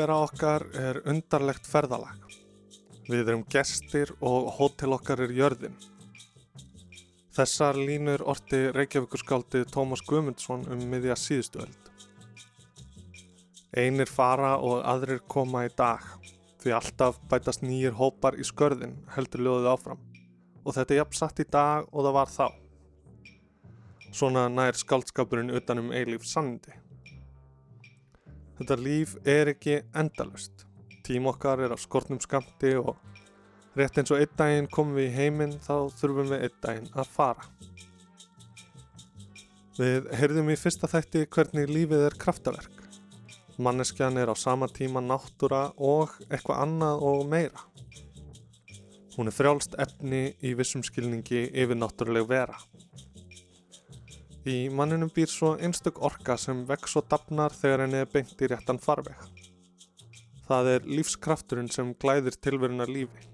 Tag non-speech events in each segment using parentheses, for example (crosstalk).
Tilvera okkar er undarlegt ferðalag. Við erum gestir og hótel okkar er jörðin. Þessar línur orti Reykjavíkurskáldi Tómas Guðmundsson um miðja síðustu öld. Einir fara og aðrir koma í dag, því alltaf bætast nýjir hópar í skörðin heldur ljóðið áfram. Og þetta er jafn satt í dag og það var þá. Svona nær skáldskapurinn utanum eilíf sannindi. Þetta líf er ekki endalust. Tím okkar er á skortnum skamti og rétt eins og einn daginn komum við í heiminn þá þurfum við einn daginn að fara. Við heyrðum í fyrsta þætti hvernig lífið er kraftaverk. Manneskjan er á sama tíma náttúra og eitthvað annað og meira. Hún er frjálst efni í vissum skilningi yfir náttúruleg vera. Í manninum býr svo einstök orka sem vex og dapnar þegar henni er beint í réttan farveg. Það er lífskrafturinn sem glæðir tilveruna lífi.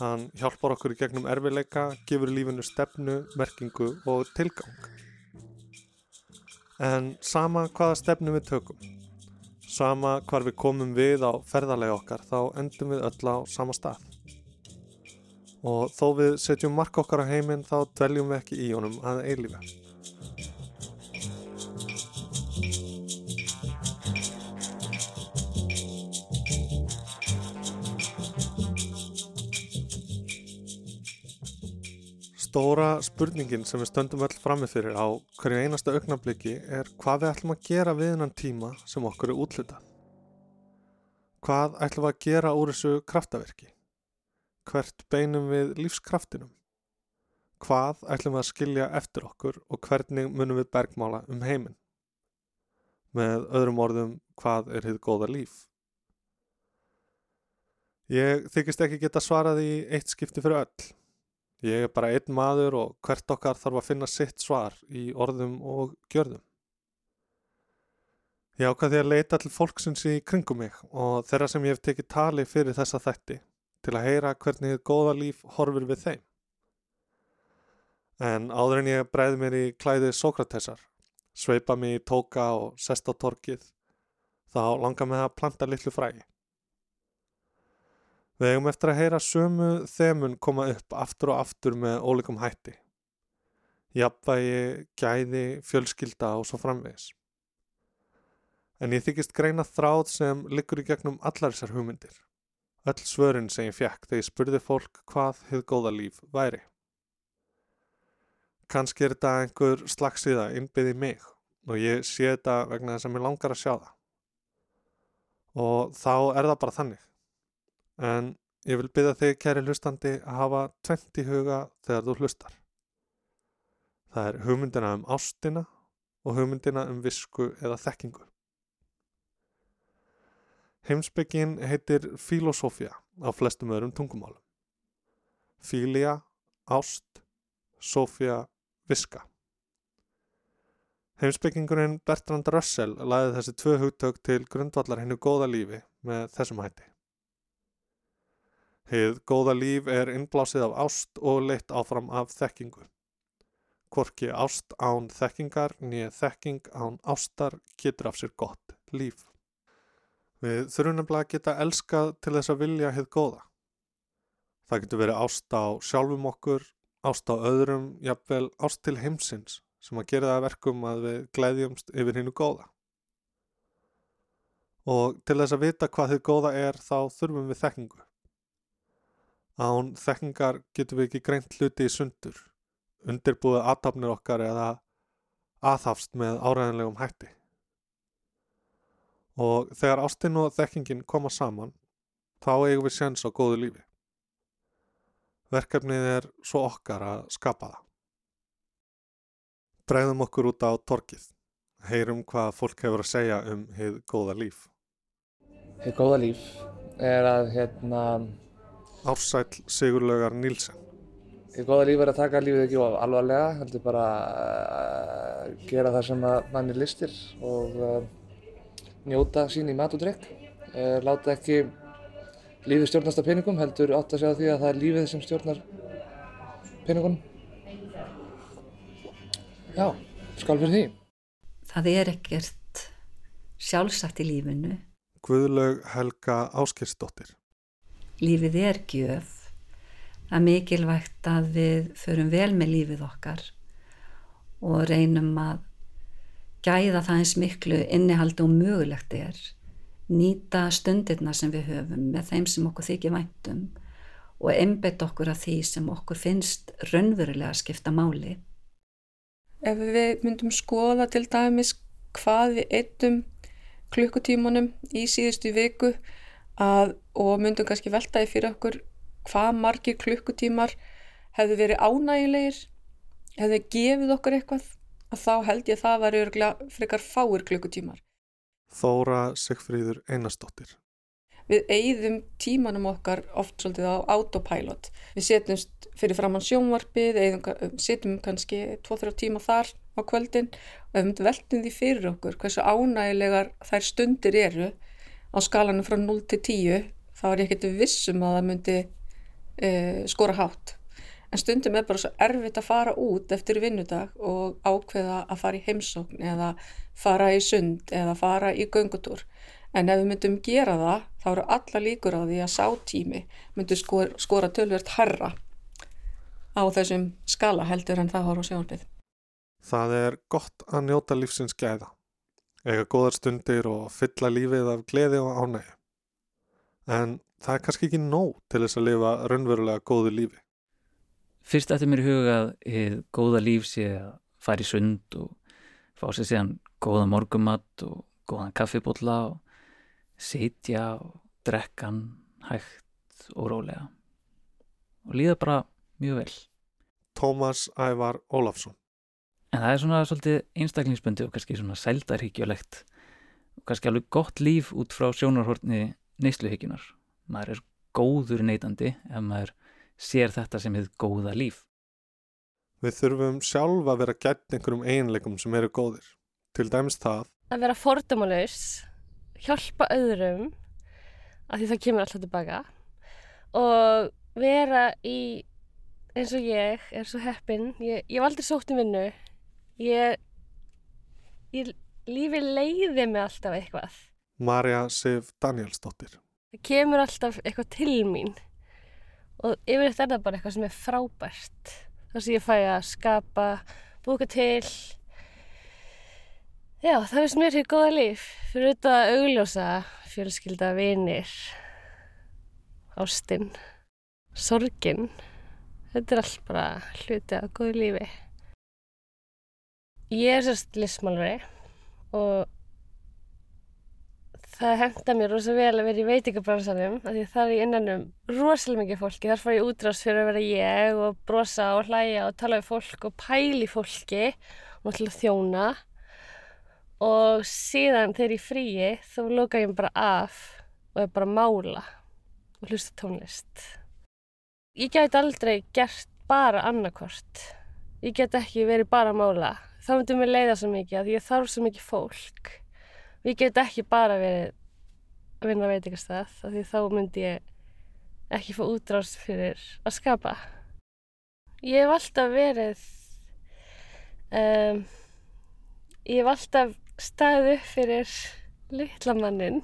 Hann hjálpar okkur í gegnum erfileika, gefur lífinu stefnu, merkingu og tilgang. En sama hvaða stefnu við tökum, sama hvar við komum við á ferðarlega okkar, þá endum við öll á sama stað. Og þó við setjum mark okkar á heiminn þá dveljum við ekki í honum að eilífa. Stóra spurningin sem við stöndum öll framið fyrir á hverju einasta augnabliki er hvað við ætlum að gera við hennan tíma sem okkur er útlutað. Hvað ætlum við að gera úr þessu kraftaverki? Hvert beinum við lífskraftinum? Hvað ætlum við að skilja eftir okkur og hvernig munum við bergmála um heiminn? Með öðrum orðum, hvað er hitt góða líf? Ég þykist ekki geta svarað í eitt skipti fyrir öll. Ég er bara einn maður og hvert okkar þarf að finna sitt svar í orðum og gjörðum. Ég ákvaði að leita til fólksins í kringum mig og þeirra sem ég hef tekið tali fyrir þessa þætti til að heyra hvernig þið góða líf horfur við þeim. En áður en ég breiði mér í klæði Sókratesar, sveipa mig í tóka og sest á torkið, þá langar mig að planta litlu frægi. Við eigum eftir að heyra sömu þemun koma upp aftur og aftur með ólíkum hætti. Jafnvægi, gæði, fjölskylda og svo framvegis. En ég þykist greina þráð sem liggur í gegnum allar þessar hugmyndir. Öll svörin sem ég fjekk þegar ég spurði fólk hvað hefð góða líf væri. Kanski er þetta einhver slagsíða innbyði mig og ég sé þetta vegna þess að mér langar að sjá það. Og þá er það bara þannig. En ég vil byrja þig, kæri hlustandi, að hafa tvent í huga þegar þú hlustar. Það er hugmyndina um ástina og hugmyndina um visku eða þekkingu. Heimsbyggin heitir filosófia á flestum öðrum tungumálum. Filia, ást, sófia, viska. Heimsbyggingurinn Bertrand Russell laði þessi tvö hugtök til grundvallar hennu góða lífi með þessum hætti. Hið góða líf er innblásið af ást og leitt áfram af þekkingu. Korki ást án þekkingar nýja þekking án ástar getur af sér gott líf. Við þurfum nefnilega að geta elskað til þess að vilja hið góða. Það getur verið ást á sjálfum okkur, ást á öðrum, jafnvel ást til heimsins sem að gera það verkum að við glæðjumst yfir hinnu góða. Og til þess að vita hvað þið góða er þá þurfum við þekkingu. Án þekkingar getum við ekki greint hluti í sundur, undirbúið aðtapnir okkar eða aðhafst með áræðanlegum hætti. Og þegar ástinn og þekkingin koma saman, þá eigum við séns á góðu lífi. Verkefnið er svo okkar að skapa það. Bregðum okkur út á torkið. Heyrum hvað fólk hefur að segja um heið góða líf. Heið góða líf er að hérna... Ársæl Sigurlaugar Nílsen. Heið góða líf er að taka lífið ekki of alvarlega, heldur bara að gera það sem manni listir og uh, njóta sín í mat og drikk. Uh, láta ekki lífið stjórnast af peningum, heldur átt að segja því að það er lífið sem stjórnar peningunum. Já, skál fyrir því. Það er ekkert sjálfsagt í lífinu. Guðlaug Helga Áskirsdóttir. Lífið er gjöf. Er mikilvægt að við förum vel með lífið okkar og reynum að gæða það eins miklu innihaldi og mögulegt er. Nýta stundirna sem við höfum með þeim sem okkur þykir væntum og einbett okkur að því sem okkur finnst raunverulega að skipta máli ef við myndum skoða til dæmis hvað við eittum klukkutímanum í síðustu viku að, og myndum kannski veltaði fyrir okkur hvað margir klukkutímar hefðu verið ánægilegir hefðu gefið okkur eitthvað að þá held ég að það var örgulega frekar fáir klukkutímar. Þóra Sigfríður Einarstóttir Við eigðum tímanum okkar oft svolítið á autopilot. Við setjumst fyrir framann sjónvarpið, setjum kannski 2-3 tíma þar á kvöldin og við veltum því fyrir okkur hversu ánægilegar þær stundir eru á skalanum frá 0 til 10 þá er ég ekkert vissum að það myndi uh, skora hátt. En stundum er bara svo erfitt að fara út eftir vinnudag og ákveða að fara í heimsókn eða fara í sund eða fara í göngutúr En ef við myndum gera það, þá eru alla líkur á því að sátími myndi skora, skora tölvert harra á þessum skala heldur en það horf á sjónarbið. Það er gott að njóta lífsins gæða, eiga góðar stundir og fylla lífið af gleði og ánægi. En það er kannski ekki nóg til þess að lifa raunverulega góðu lífi. Fyrst eftir mér huga að góða líf sé að fara í sund og fá sér síðan góða morgumatt og góðan kaffibotla og sitja og drekkan hægt og rólega og líða bara mjög vel. Tómas Ævar Ólafsson En það er svona svolítið einstaklingsbundi og kannski svona sældarhyggjulegt og kannski alveg gott líf út frá sjónarhortni neysluhyggjunar. Maður er góður neytandi ef maður sér þetta sem hefur góða líf. Við þurfum sjálf að vera gætt einhverjum einleikum sem eru góðir. Til dæmis það að vera fordumalaus hjálpa öðrum af því það kemur alltaf tilbaka og vera í eins og ég er svo heppin ég, ég hef aldrei sótt í vinnu ég, ég lífi leiði mig alltaf eitthvað Marja Sif Danielsdóttir það kemur alltaf eitthvað til mín og yfirleitt er það bara eitthvað sem er frábært þar sem ég fæ að skapa búka til Já, það finnst mér hér góða líf. Fyrir auðvitað að augljósa fjölskylda, vinir, ástinn, sorginn. Þetta er allt bara hluti af góðu lífi. Ég er sérst lismálari og það henda mér rosa vel að vera í veitingabransanum af því það er í innanum rosalega mikið fólki. Þar far ég útrást fyrir að vera ég og brosa og hlæja og tala við fólk og pæli fólki og náttúrulega þjóna og síðan þegar ég fríi þá lóka ég bara af og er bara að mála og hlusta tónlist. Ég get aldrei gert bara annarkort. Ég get ekki verið bara að mála. Þá myndir mér leiða svo mikið að ég þarf svo mikið fólk. Ég get ekki bara verið að vinna að veitingastað því þá myndi ég ekki fá útráðs fyrir að skapa. Ég hef alltaf verið um, ég hef alltaf staðið upp fyrir litlamannin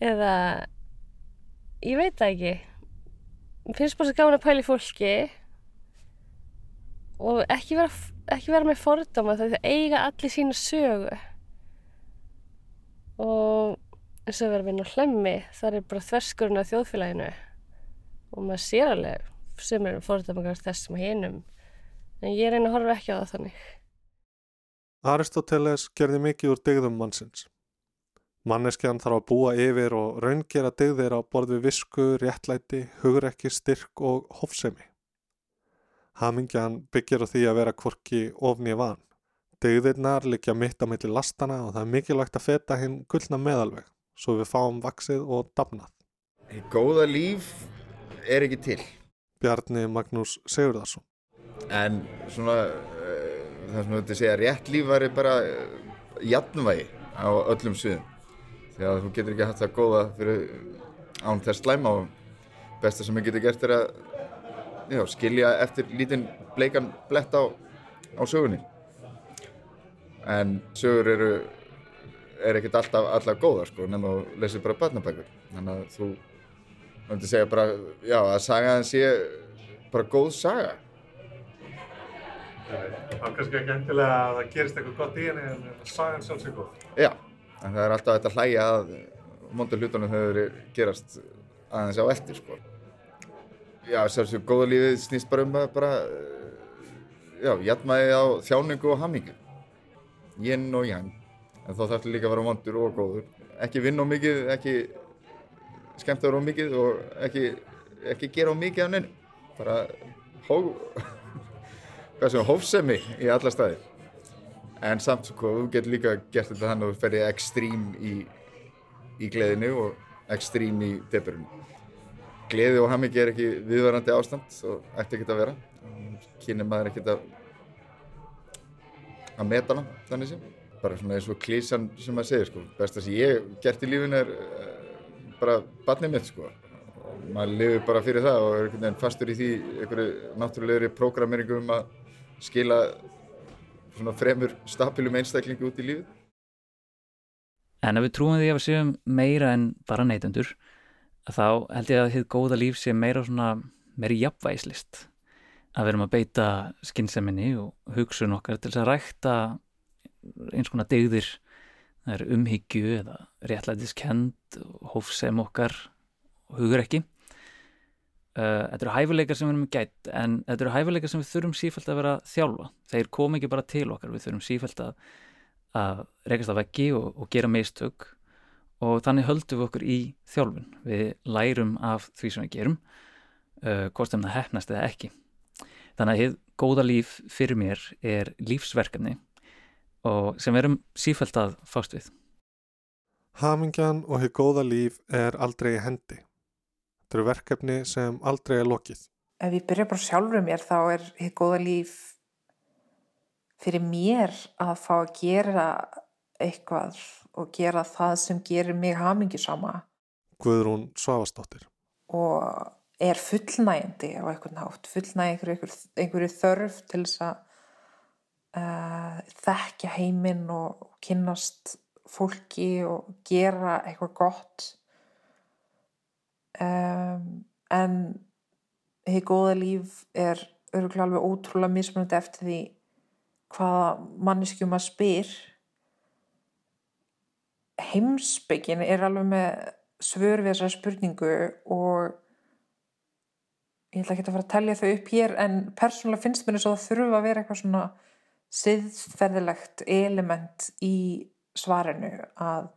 eða ég veit það ekki finnst bara svo gáðan að pæli fólki og ekki vera, ekki vera með fordama það eiga allir sína sögu og eins og vera vinna á hlemmi það er bara þverskurinn á þjóðfélaginu og maður sér alveg sem er fordama þessum að hinum en ég reyna að horfa ekki á það þannig Aristoteles gerði mikið úr degðum mannsins. Manneskjan þarf að búa yfir og raungera dygðir á borð við visku, réttlæti, hugrekki, styrk og hófsemi. Hamingjan byggir á því að vera kvorki ofni van. Dygðirnar likja mitt á milli lastana og það er mikilvægt að feta hinn gullna meðalveg, svo við fáum vaksið og dafnað. Góða líf er ekki til. Bjarni Magnús Sigurðarsson. En svona, uh, það sem þú ert að segja, rétt líf væri bara uh, jafnvægi á öllum sviðum. Þegar þú getur ekki haft það góða fyrir án þess slæma og besta sem ég getur gert er að já, skilja eftir lítinn bleikan blett á, á sögunni. En sögur eru, er ekkert alltaf alltaf góða sko, nema þú lesir bara barnabækur. Þannig að þú, að segja bara, já, að sagaðan sé bara góð saga. Það er kannski ekki endilega að það gerist eitthvað gott í henni en sagan sjálfsög góð. Já, en það er alltaf þetta hlæja að mondur hlutunum eru gerast aðeins á eftir sko. Já, sjálfsög góða lífið snýst bara um að bara, já, jætmaði á þjáningu og hamingu. Yin og yang. En þá þarf líka að vera mondur og góður. Ekki vinna á mikið, ekki skemmta á mikið og ekki, ekki gera á mikið af nenni. Bara hó, (laughs) hvað sem hófsemi í alla staði. En samt sko, þú getur líka gert þetta þannig að þú ferði ekstrím í, í gleðinu og ekstrím í deburinu. Gleði og hamingi er ekki viðvarandi ástand og ætti ekki að vera. Kynir maður ekki að, að meta hana þannig sem. Bara svona eins og klísan sem maður segir sko. Besta sem ég gert í lífinu er uh, bara barnið mitt sko. Og maður lifir bara fyrir það og er einhvern veginn fastur í því einhverju náttúrulegri prógrameringu um að skila svona fremur stabilum einstaklingu út í lífið. En ef við trúum því að við séum meira en bara neytendur, þá held ég að þið góða líf sé meira svona meiri jafnvægislist. Að við erum að beita skynnseminni og hugsun okkar til þess að rækta eins konar degðir, það er umhyggju eða réttlætiskend, hófsem okkar og hugur ekki. Þetta eru hæfileikar sem við erum gætt en þetta eru hæfileikar sem við þurfum sífælt að vera þjálfa. Þeir kom ekki bara til okkar, við þurfum sífælt að, að rekast að veggi og, og gera meistök og þannig höldum við okkur í þjálfun. Við lærum af því sem við gerum, uh, hvort sem það hefnast eða ekki. Þannig að hér góða líf fyrir mér er lífsverkefni og sem við erum sífælt að fást við. Hamingjan og hér góða líf er aldrei í hendi. Þetta eru verkefni sem aldrei er lokið. Ef ég byrja bara sjálfur mér þá er hér góða líf fyrir mér að fá að gera eitthvað og gera það sem gerir mig hamingisama Guðrún Svavastóttir. og er fullnægjandi á einhvern hátt, fullnægjandi einhver, einhverju þörf til þess að uh, þekkja heiminn og kynnast fólki og gera eitthvað gott. Um, en hefur góða líf er örgulega alveg ótrúlega mismunandi eftir því hvaða manneskjum að spyr heimsbyggin er alveg með svör við þessari spurningu og ég ætla ekki að fara að telja þau upp hér en persónulega finnst mér þess að það þurfa að vera eitthvað svona siðferðilegt element í svarinu að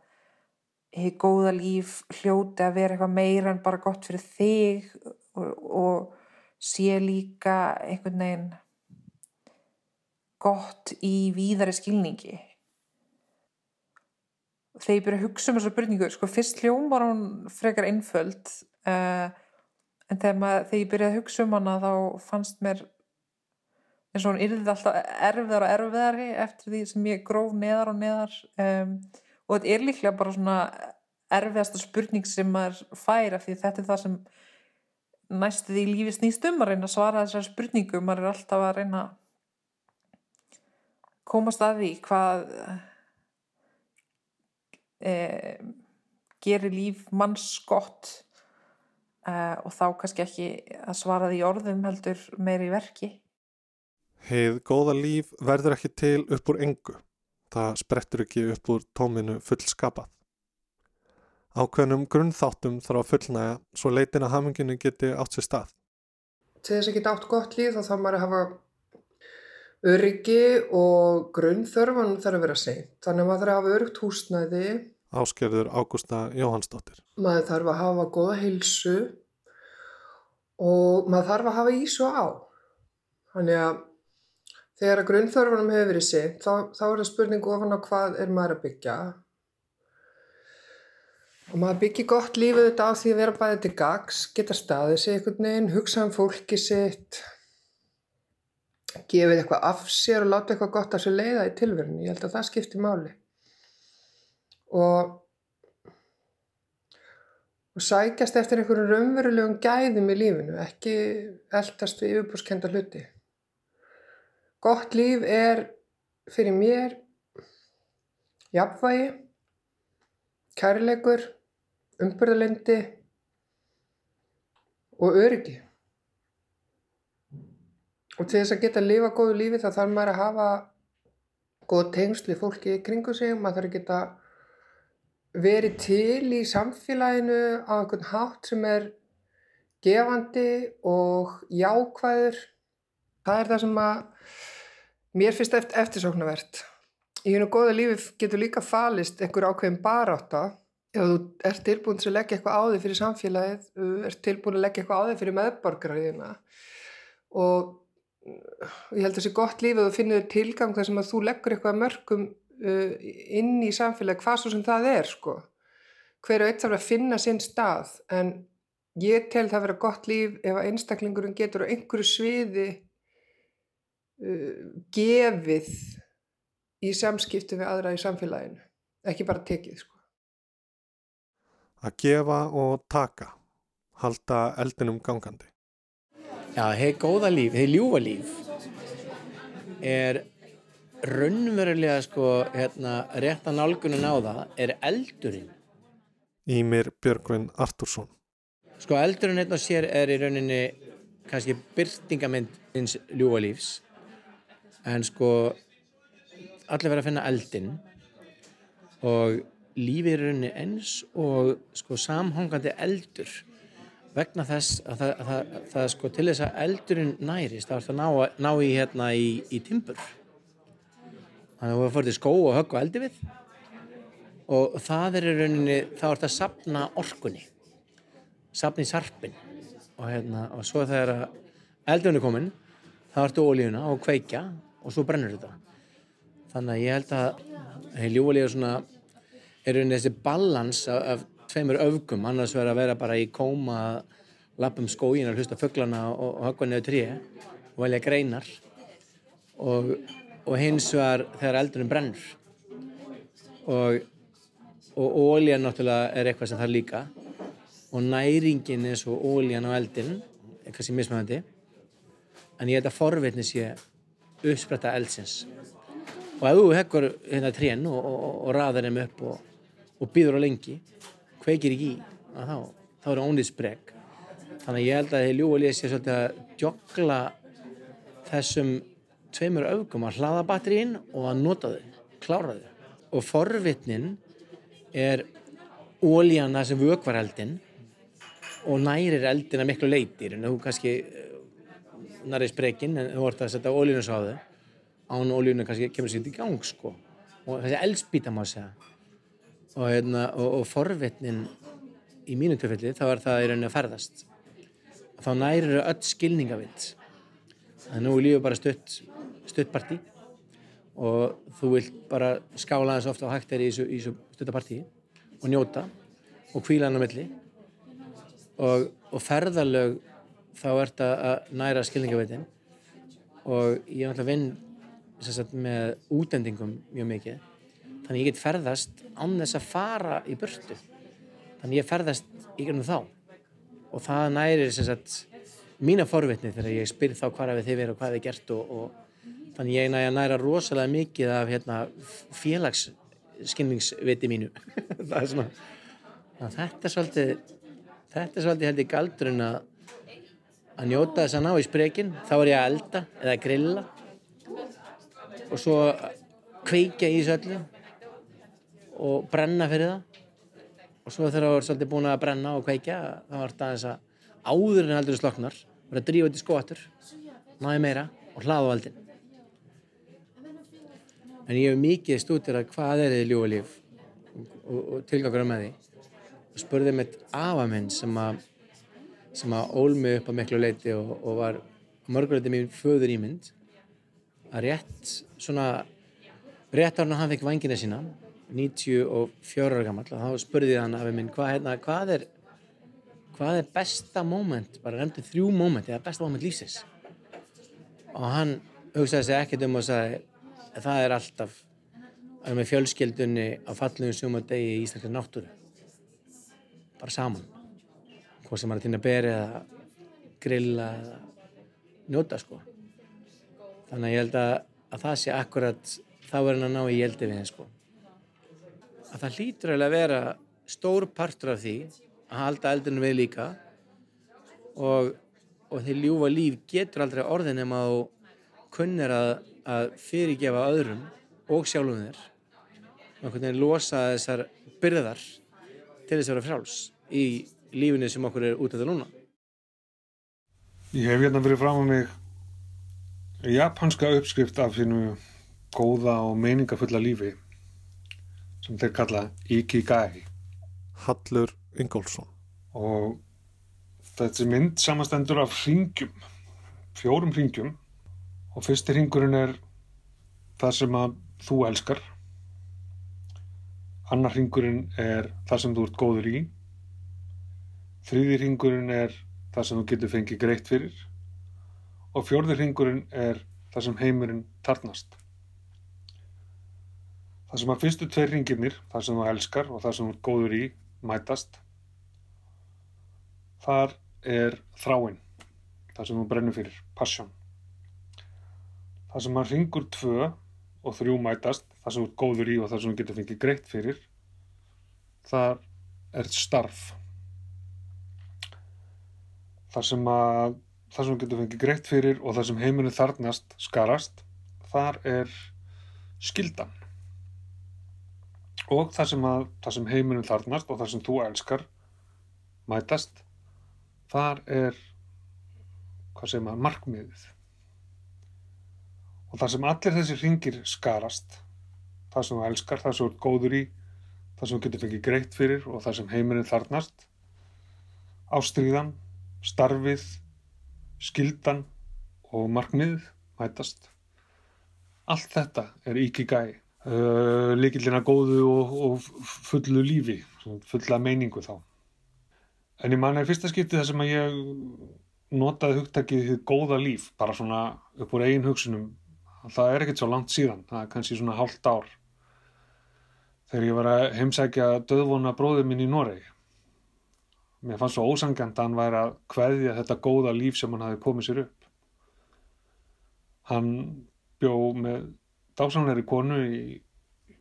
hefur góða líf hljóti að vera eitthvað meira en bara gott fyrir þig og, og sé líka einhvern veginn gott í víðari skilningi þegar ég byrja að hugsa um þessa spurningu sko fyrst hljóm var hún frekar einföld uh, en þegar, maður, þegar ég byrjaði að hugsa um hana þá fannst mér eins og hún yrði alltaf erfiðar og erfiðari eftir því sem ég gróf neðar og neðar um, og þetta er líklega bara svona erfiðasta spurning sem maður fær af því þetta er það sem næstu því lífi snýst um að reyna að svara þessar spurningu. Maður er alltaf að reyna komast að því hvað eh, gerir líf manns gott eh, og þá kannski ekki að svara því í orðum heldur meiri verki Heið góða líf verður ekki til upp úr engu. Það sprettur ekki upp úr tóminu fullskapað. Ákveðnum grunnþáttum þarf að fullnæga svo leitin að haminginu geti átt sér stað. Til þess að geta átt gott líf þá þarf maður að hafa öryggi og grunnþörfan þarf að vera seint. Þannig að maður þarf að hafa öryggt húsnæði. Áskerður Ágústa Jóhannsdóttir. Maður þarf að hafa góða heilsu og maður þarf að hafa ís og á. Þannig að þegar að grunnþörfunum hefur verið sitt, þá, þá er það spurning ofan á hvað er maður að byggja. Og maður byggir gott lífið þetta á því að vera bæðið til gags, geta staðið sig einhvern veginn, hugsa um fólki sitt, gefið eitthvað af sér og láta eitthvað gott að sér leiða í tilverunni. Ég held að það skiptir máli. Og og sækjast eftir einhverjum raunverulegum gæðum í lífinu, ekki eldast við yfirbúrskenda hluti. Gott líf er fyrir mér jafnvægi, kærleikur, umbyrðalendi og öryggi. Og til þess að geta að lifa góðu lífi þá þarf maður að hafa góð tengsli fólki í kringu sig, maður þarf að geta verið til í samfélaginu á einhvern hátt sem er gefandi og jákvæður. Það er það sem að mér finnst eftir, eftirsóknarvert. Í hennu góða lífi getur líka falist einhver ákveðin barátta ef þú ert tilbúin til að leggja eitthvað á þig fyrir samfélagið, þú ert tilbúin að leggja eitthvað á þig fyrir meðborgarriðina og ég held að það sé gott lífið að þú finnir tilgang þar sem að þú leggur eitthvað mörgum inn í samfélagi hvað svo sem það er sko. Hver og eitt þarf að finna sinn stað en ég tel það að vera gott líf ef að einstaklingurinn getur á einhverju sviði uh, gefið í samskiptu við aðra í samfélaginu ekki bara tekið sko. Að gefa og taka halda eldinum gangandi. Já, heið góða líf, heið ljúfa líf er raunverulega sko hérna rétt að nálgunin á það er eldurinn. Ímir Björgvin Artúrsson. Sko eldurinn hérna sér er í rauninni kannski byrtingamind hins ljúfa lífs en sko allir verið að finna eldinn og lífið er rauninni eins og sko samhangandi eldur vegna þess að það, að það, að það sko til þess að eldurinn nærist þá er það ná, ná í hérna í, í timbur þannig að þú fyrir skó og högg og eldi við og það er í rauninni þá er það að sapna orkunni. Sapna í sarpin og hérna og svo þegar eldunni komin þá ertu ólíuna og kveikja og svo brennur þetta. Þannig að ég held að ljúalíu svona er rauninni þessi balans af, af tveimur öfgum. Annars verður að vera bara í kóma lappum skógin og hlusta fugglana og, og höggva niður trí og velja greinar. Og og hins vegar þegar eldurinn brennur. Og og ólíjan náttúrulega er eitthvað sem það líka. Og næringin eins og ólíjan á eldin er kannski mismæðandi en ég held að forvitni sé uppspretta eldsins. Og ef þú hekkur hérna trén og, og, og raðar þeim upp og, og býður á lengi kveikir ekki í þá, þá er það ónið spreg þannig að ég held að þið ljúalið sé svolítið að djokla þessum tveimur öfgum að hlaða batterín og að nota þau, klára þau. Og forvitnin er ólíana sem vökvar eldin og nærir eldin að miklu leitir en þú kannski eh, nærir sprekinn en þú vart að setja ólíunus á þau. Án ólíunum kannski kemur sér í gang sko. Og þessi eldspýta má segja. Og, hérna, og, og forvitnin í mínu töffelli þá er það í rauninu að ferðast. Þá nærir þau öll skilningavitt að nú er lífið bara stutt stuttparti og þú vilt bara skála þess ofta á hægt er í þessu stuttaparti og njóta og kvíla hann á milli. Og, og ferðalög þá ert að næra skilningaveitin og ég er náttúrulega vinn sagt, með útendingum mjög mikið. Þannig ég get ferðast án þess að fara í burtu. Þannig ég ferðast í grunum þá. Og það nærir sagt, mína forvitni þegar ég spyr þá hvað er þið verið og hvað er þið gert og, og þannig ég næja næra rosalega mikið af hérna, félagsskynningsviti mínu. (laughs) Það er svona þetta er svolítið þetta er svolítið held ég galdurinn að að njóta þess að ná í sprekin þá er ég að elda eða að grilla og svo kveika í þessu öllu og brenna fyrir það. Og svo þegar það er svolítið búin að brenna og kveika þá er það þess að áður en heldur sloknar verður að drífa þetta í skotur náði meira og hlaða á eldin en ég hef mikið stútir að hvað er þið ljúalíf og, og tilgangur með því. Og spurði mitt afa minn sem að sem að ól mig upp á miklu leiti og, og var mörguleiti mín föður ímynd að rétt svona rétt árna hann fekk vangina sína 94 ára gammal og þá spurði hann afi minn hvað, hérna, hvað er hvað er besta moment? Bara nefndi þrjú moment eða besta moment lífsins. Og hann hugsaði sig ekkert um og sagði það er alltaf að vera með fjölskyldunni á fallugum sumardegi í Íslandri náttúru. Bara saman. Hvað sem er að týna beri eða grilla njóta sko. Þannig að ég held að, að það sé akkurat þá er hann að ná í jeldi við henn sko. Að það hlýtur eiginlega að vera stór partur af því að halda eldinu við líka og, og því ljúfa líf getur aldrei orðin ef maður kunnir að, að fyrirgefa öðrum og sjálfum þér og einhvern veginn losa þessar byrðar til þess að vera fráls í lífinu sem okkur er út af þetta núna. Ég hef hérna fyrir fram á mig japanska uppskrift af þínu góða og meiningafulla lífi sem þeir kalla Ikigai. Hallur Ingólfsson. Og þessi mynd samastendur af hringjum fjórum hringjum og fyrsti hringurinn er það sem að þú elskar. Annar hringurinn er það sem þú ert góður í. Þriði hringurinn er það sem þú getur fengið greitt fyrir. Og fjórði hringurinn er það sem heimurinn tarnast. Það sem að fyrstu tveir hringirnir það sem þú elskar og það sem þú ert góður í mætast. Þar er þráinn það sem þú brennur fyrir, passion það sem að hringur tvö og þrjú mætast það sem þú ert góður í og það sem þú getur fengið greitt fyrir þar er starf. Þar sem að það sem þú getur fengið greitt fyrir og það sem heiminu þarnast skarast þar er skildan og það sem, að, það sem heiminu þarnast og það sem þú elskar mætast þar er hvað segir maður, markmiðið og það sem allir þessi ringir skarast það sem þú elskar, það sem þú ert góður í það sem þú getur fengið greitt fyrir og það sem heiminu þarnast ástríðan starfið skildan og markmiðið mætast. Allt þetta er ikigai uh, líkillina góðu og, og fullu lífi fulla meiningu þá. En ég man að fyrsta skipti þar sem að ég notaði hugtakið þið góða líf bara svona upp úr eigin hugsunum það er ekkert svo langt síðan það er kannski svona hálft ár. Þegar ég var að heimsækja döðvona bróður minn í Noregi. Mér fannst svo ósangjant að hann væri að kveðja þetta góða líf sem hann hafi komið sér upp. Hann bjó með dásanleiri konu í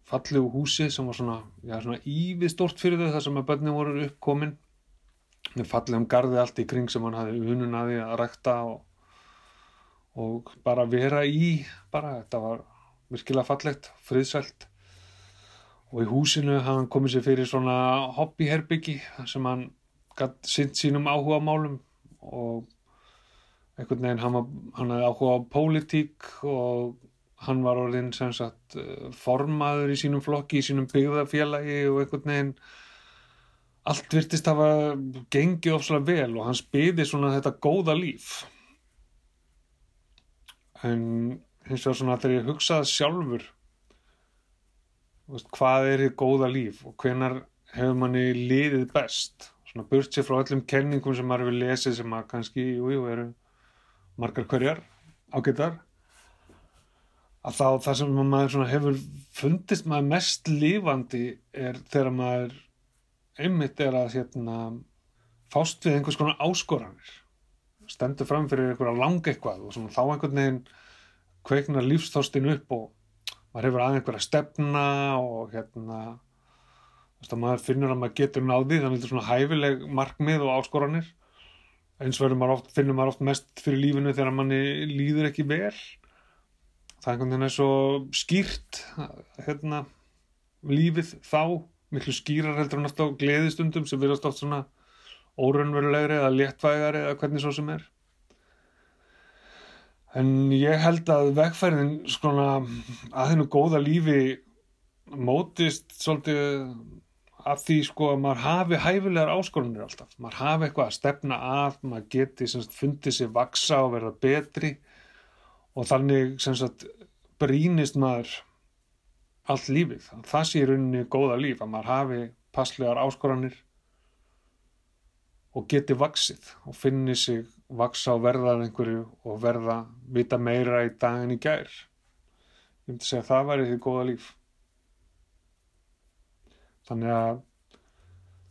fallegu húsi sem var svona, já, svona ívið stort fyrir þau þar sem að börnum voru uppkomin. Með fallegum gardi allt í kring sem hann hafi unun að því að rækta og, og bara vera í bara, þetta var virkilega fallegt, friðsvælt og í húsinu hann komið sér fyrir svona hobbyherbyggi sem hann gatt sint sínum áhuga málum og einhvern veginn hann, hann hafði áhuga á pólitík og hann var orðin sem sagt formaður í sínum flokki, í sínum byggðafélagi og einhvern veginn allt virtist hafa gengið ofslega vel og hans byði svona þetta góða líf en hins vegar svona þegar ég hugsaði sjálfur veist, hvað er þið góða líf og hvenar hefur manni liðið best? Svona burt sér frá öllum kenningum sem maður hefur lesið sem að kannski, jú, jú, eru margar hverjar ágættar að þá það sem maður hefur fundist maður mest lífandi er þegar maður einmitt er að hérna, fást við einhvers konar áskoranir stendur fram fyrir einhverja lang eitthvað og svona, þá einhvern veginn kveiknar lífsþóstin upp og maður hefur að einhverja stefna og hérna maður finnur að maður getur náði þannig að svona hæfileg markmið og áskoranir. Eins verður maður oft finnur maður oft mest fyrir lífinu þegar manni líður ekki vel. Það er einhvern veginn er svo skýrt hérna lífið þá miklu skýrar heldur oft á gleðistundum sem verðast oft svona órunverulegri eða léttvægari eða hvernig svo sem er. En ég held að vegfærin svona að hennu góða lífi mótist svolítið af því sko að maður hafi hæfilegar áskorunir alltaf, maður hafi eitthvað að stefna að, maður geti sagt, fundið sér vaksa og verða betri. Og þannig sagt, brínist maður allt lífið, það sé í rauninni góða líf, að maður hafi passlegar áskoranir og geti vaksið og finni sig vaksa og verða að einhverju og verða vita meira í daginn í gær. Ég myndi segja að það væri því góða líf. Þannig að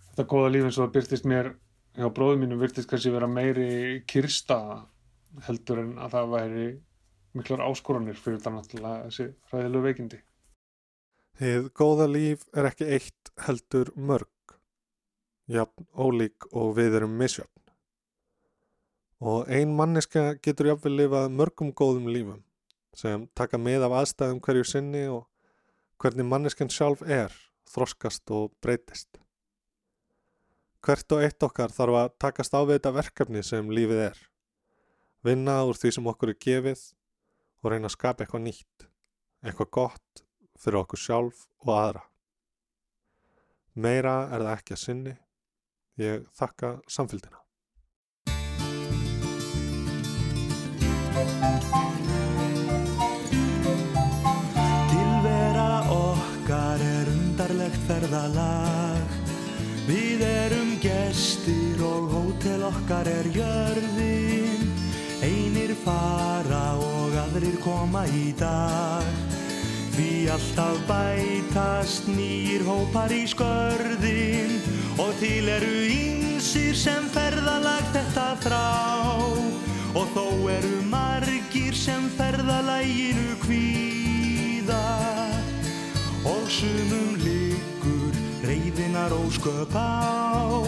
þetta góða líf eins og það byrtist mér hjá bróðum mínum virtist kannski vera meiri kyrsta heldur en að það væri miklar áskoranir fyrir þetta náttúrulega þessi ræðilegu veikindi. Þið góða líf er ekki eitt heldur mörg, jafn ólík og við erum misjöfn. Og ein manneska getur jafnvel lifað mörgum góðum lífum sem taka með af aðstæðum hverju sinni og hvernig manneskjan sjálf er, þroskast og breytist. Hvert og eitt okkar þarf að takast á við þetta verkefni sem lífið er. Vinna úr því sem okkur er gefið og reyna að skapa eitthvað nýtt, eitthvað gott fyrir okkur sjálf og aðra. Meira er það ekki að sinni. Ég þakka samfélgina. Tilvera okkar er undarlegt ferðalag. Við erum gestir og hótel okkar er jörðin. Einir fara og aðrir koma í dag Því alltaf bætast nýjir hópar í skörðin. Og til eru ímsir sem ferðalag þetta þrá Og þó eru margir sem ferðalæginu kvíða. Og sumum liggur reyðinar ósköp á.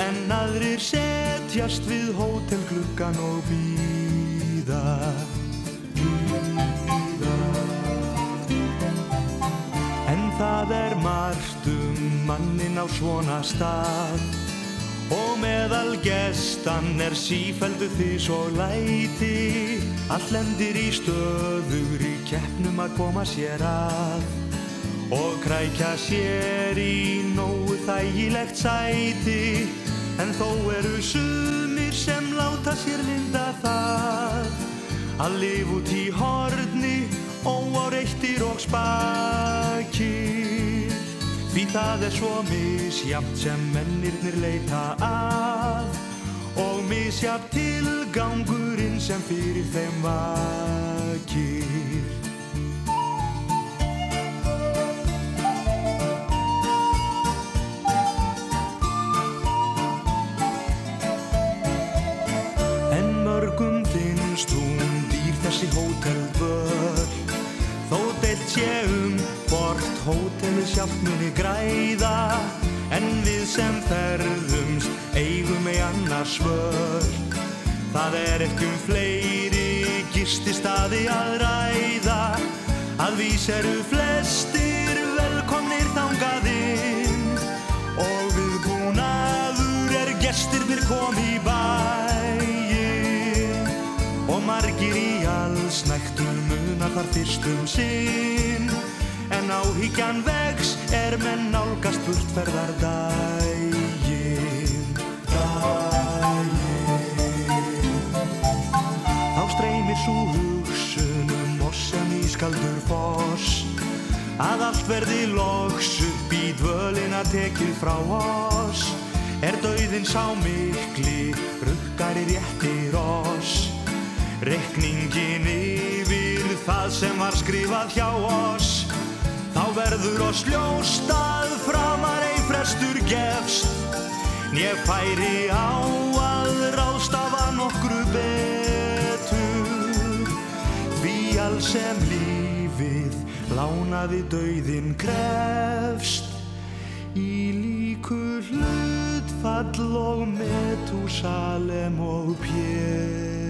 En aðrir setjast við hótelklukkan og Býða það er margt um mannin á svona stað. Og meðal gestan er sífældu því svo læti. Allt lendir í stöður í keppnum að koma sér að. Og krækja sér í nógu þægilegt sæti. En þó eru sumir sem láta sér linda það. Að lifa út í horni, óáreittir og spakir. Því það er svo misjamt sem mennirnir leita að. Og misjamt tilgangurinn sem fyrir þeim vakir. En mörgum finnst hún dýr þessi hótelvöl Þó deilt sé um hvort hótelið sjálft muni græða En við sem ferðumst eigum ei annars völ. Það er ekki um fleiri gististaði að ræða Að vís eru flestir velkomnir þangað inn. Og viðbúnaður er gestirnir kom í bæinn. Og margir í allsnæktum munar þar fyrst um sinn. En áhyggjan vex er menn nálgast burtferðar dægin Dægin Þá streymir svo hugsunum oss sem ískaldur foss. Að allt verði loks upp í dvölina tekið frá oss. Er dauðin sá mikli, rukkar í réttir oss. Rekningin yfir það sem var skrifað hjá oss. Þá verður oss ljóst að framar ei frestur gefst. Né færi á að ráðstafa nokkru betur. Því alls sem lífið lánaði dauðin krefst. Í líku hlutfall og Metúsalem og Pétur